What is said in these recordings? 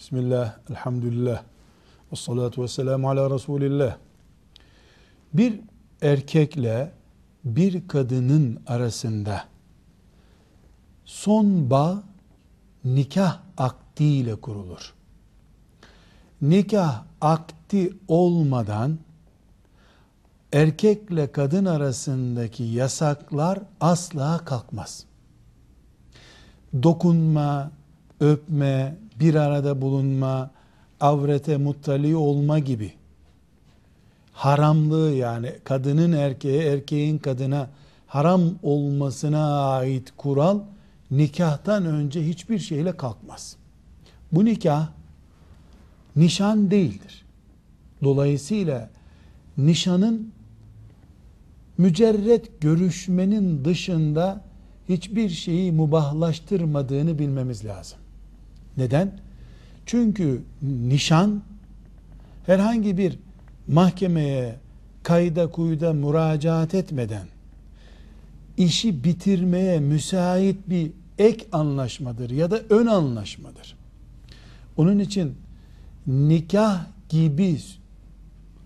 Bismillah, elhamdülillah, ve salatu ve selamu ala Resulillah. Bir erkekle bir kadının arasında son bağ nikah akdiyle kurulur. Nikah akdi olmadan erkekle kadın arasındaki yasaklar asla kalkmaz. Dokunma, öpme, bir arada bulunma, avrete muttali olma gibi haramlığı yani kadının erkeğe, erkeğin kadına haram olmasına ait kural nikahtan önce hiçbir şeyle kalkmaz. Bu nikah nişan değildir. Dolayısıyla nişanın mücerret görüşmenin dışında hiçbir şeyi mubahlaştırmadığını bilmemiz lazım. Neden? Çünkü nişan herhangi bir mahkemeye kayda kuyuda müracaat etmeden işi bitirmeye müsait bir ek anlaşmadır ya da ön anlaşmadır. Onun için nikah gibi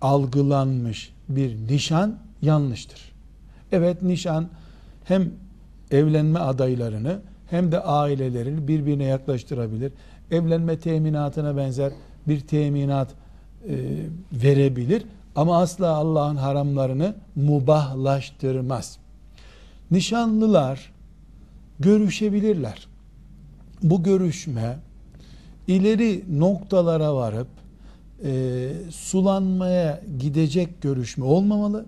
algılanmış bir nişan yanlıştır. Evet nişan hem evlenme adaylarını hem de ailelerini birbirine yaklaştırabilir. Evlenme teminatına benzer bir teminat e, verebilir ama asla Allah'ın haramlarını mubahlaştırmaz. Nişanlılar görüşebilirler. Bu görüşme ileri noktalara varıp e, sulanmaya gidecek görüşme olmamalı.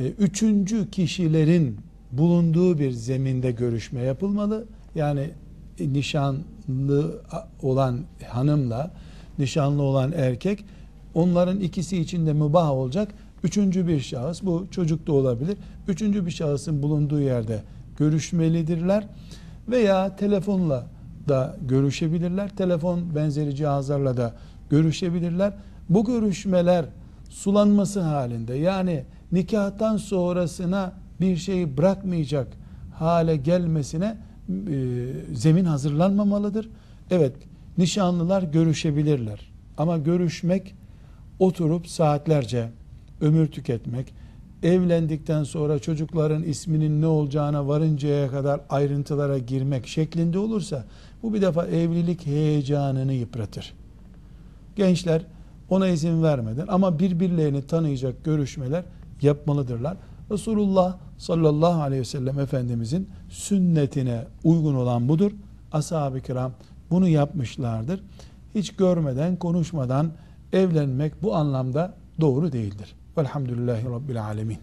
E, üçüncü kişilerin bulunduğu bir zeminde görüşme yapılmalı. Yani nişanlı olan hanımla nişanlı olan erkek onların ikisi içinde mübah olacak. Üçüncü bir şahıs bu çocuk da olabilir. Üçüncü bir şahısın bulunduğu yerde görüşmelidirler veya telefonla da görüşebilirler. Telefon benzeri cihazlarla da görüşebilirler. Bu görüşmeler sulanması halinde yani nikahtan sonrasına bir şeyi bırakmayacak hale gelmesine e, zemin hazırlanmamalıdır. Evet, nişanlılar görüşebilirler. Ama görüşmek, oturup saatlerce ömür tüketmek, evlendikten sonra çocukların isminin ne olacağına varıncaya kadar ayrıntılara girmek şeklinde olursa bu bir defa evlilik heyecanını yıpratır. Gençler ona izin vermeden ama birbirlerini tanıyacak görüşmeler yapmalıdırlar. Resulullah sallallahu aleyhi ve sellem Efendimizin sünnetine uygun olan budur. Ashab-ı kiram bunu yapmışlardır. Hiç görmeden, konuşmadan evlenmek bu anlamda doğru değildir. Velhamdülillahi Rabbil Alemin.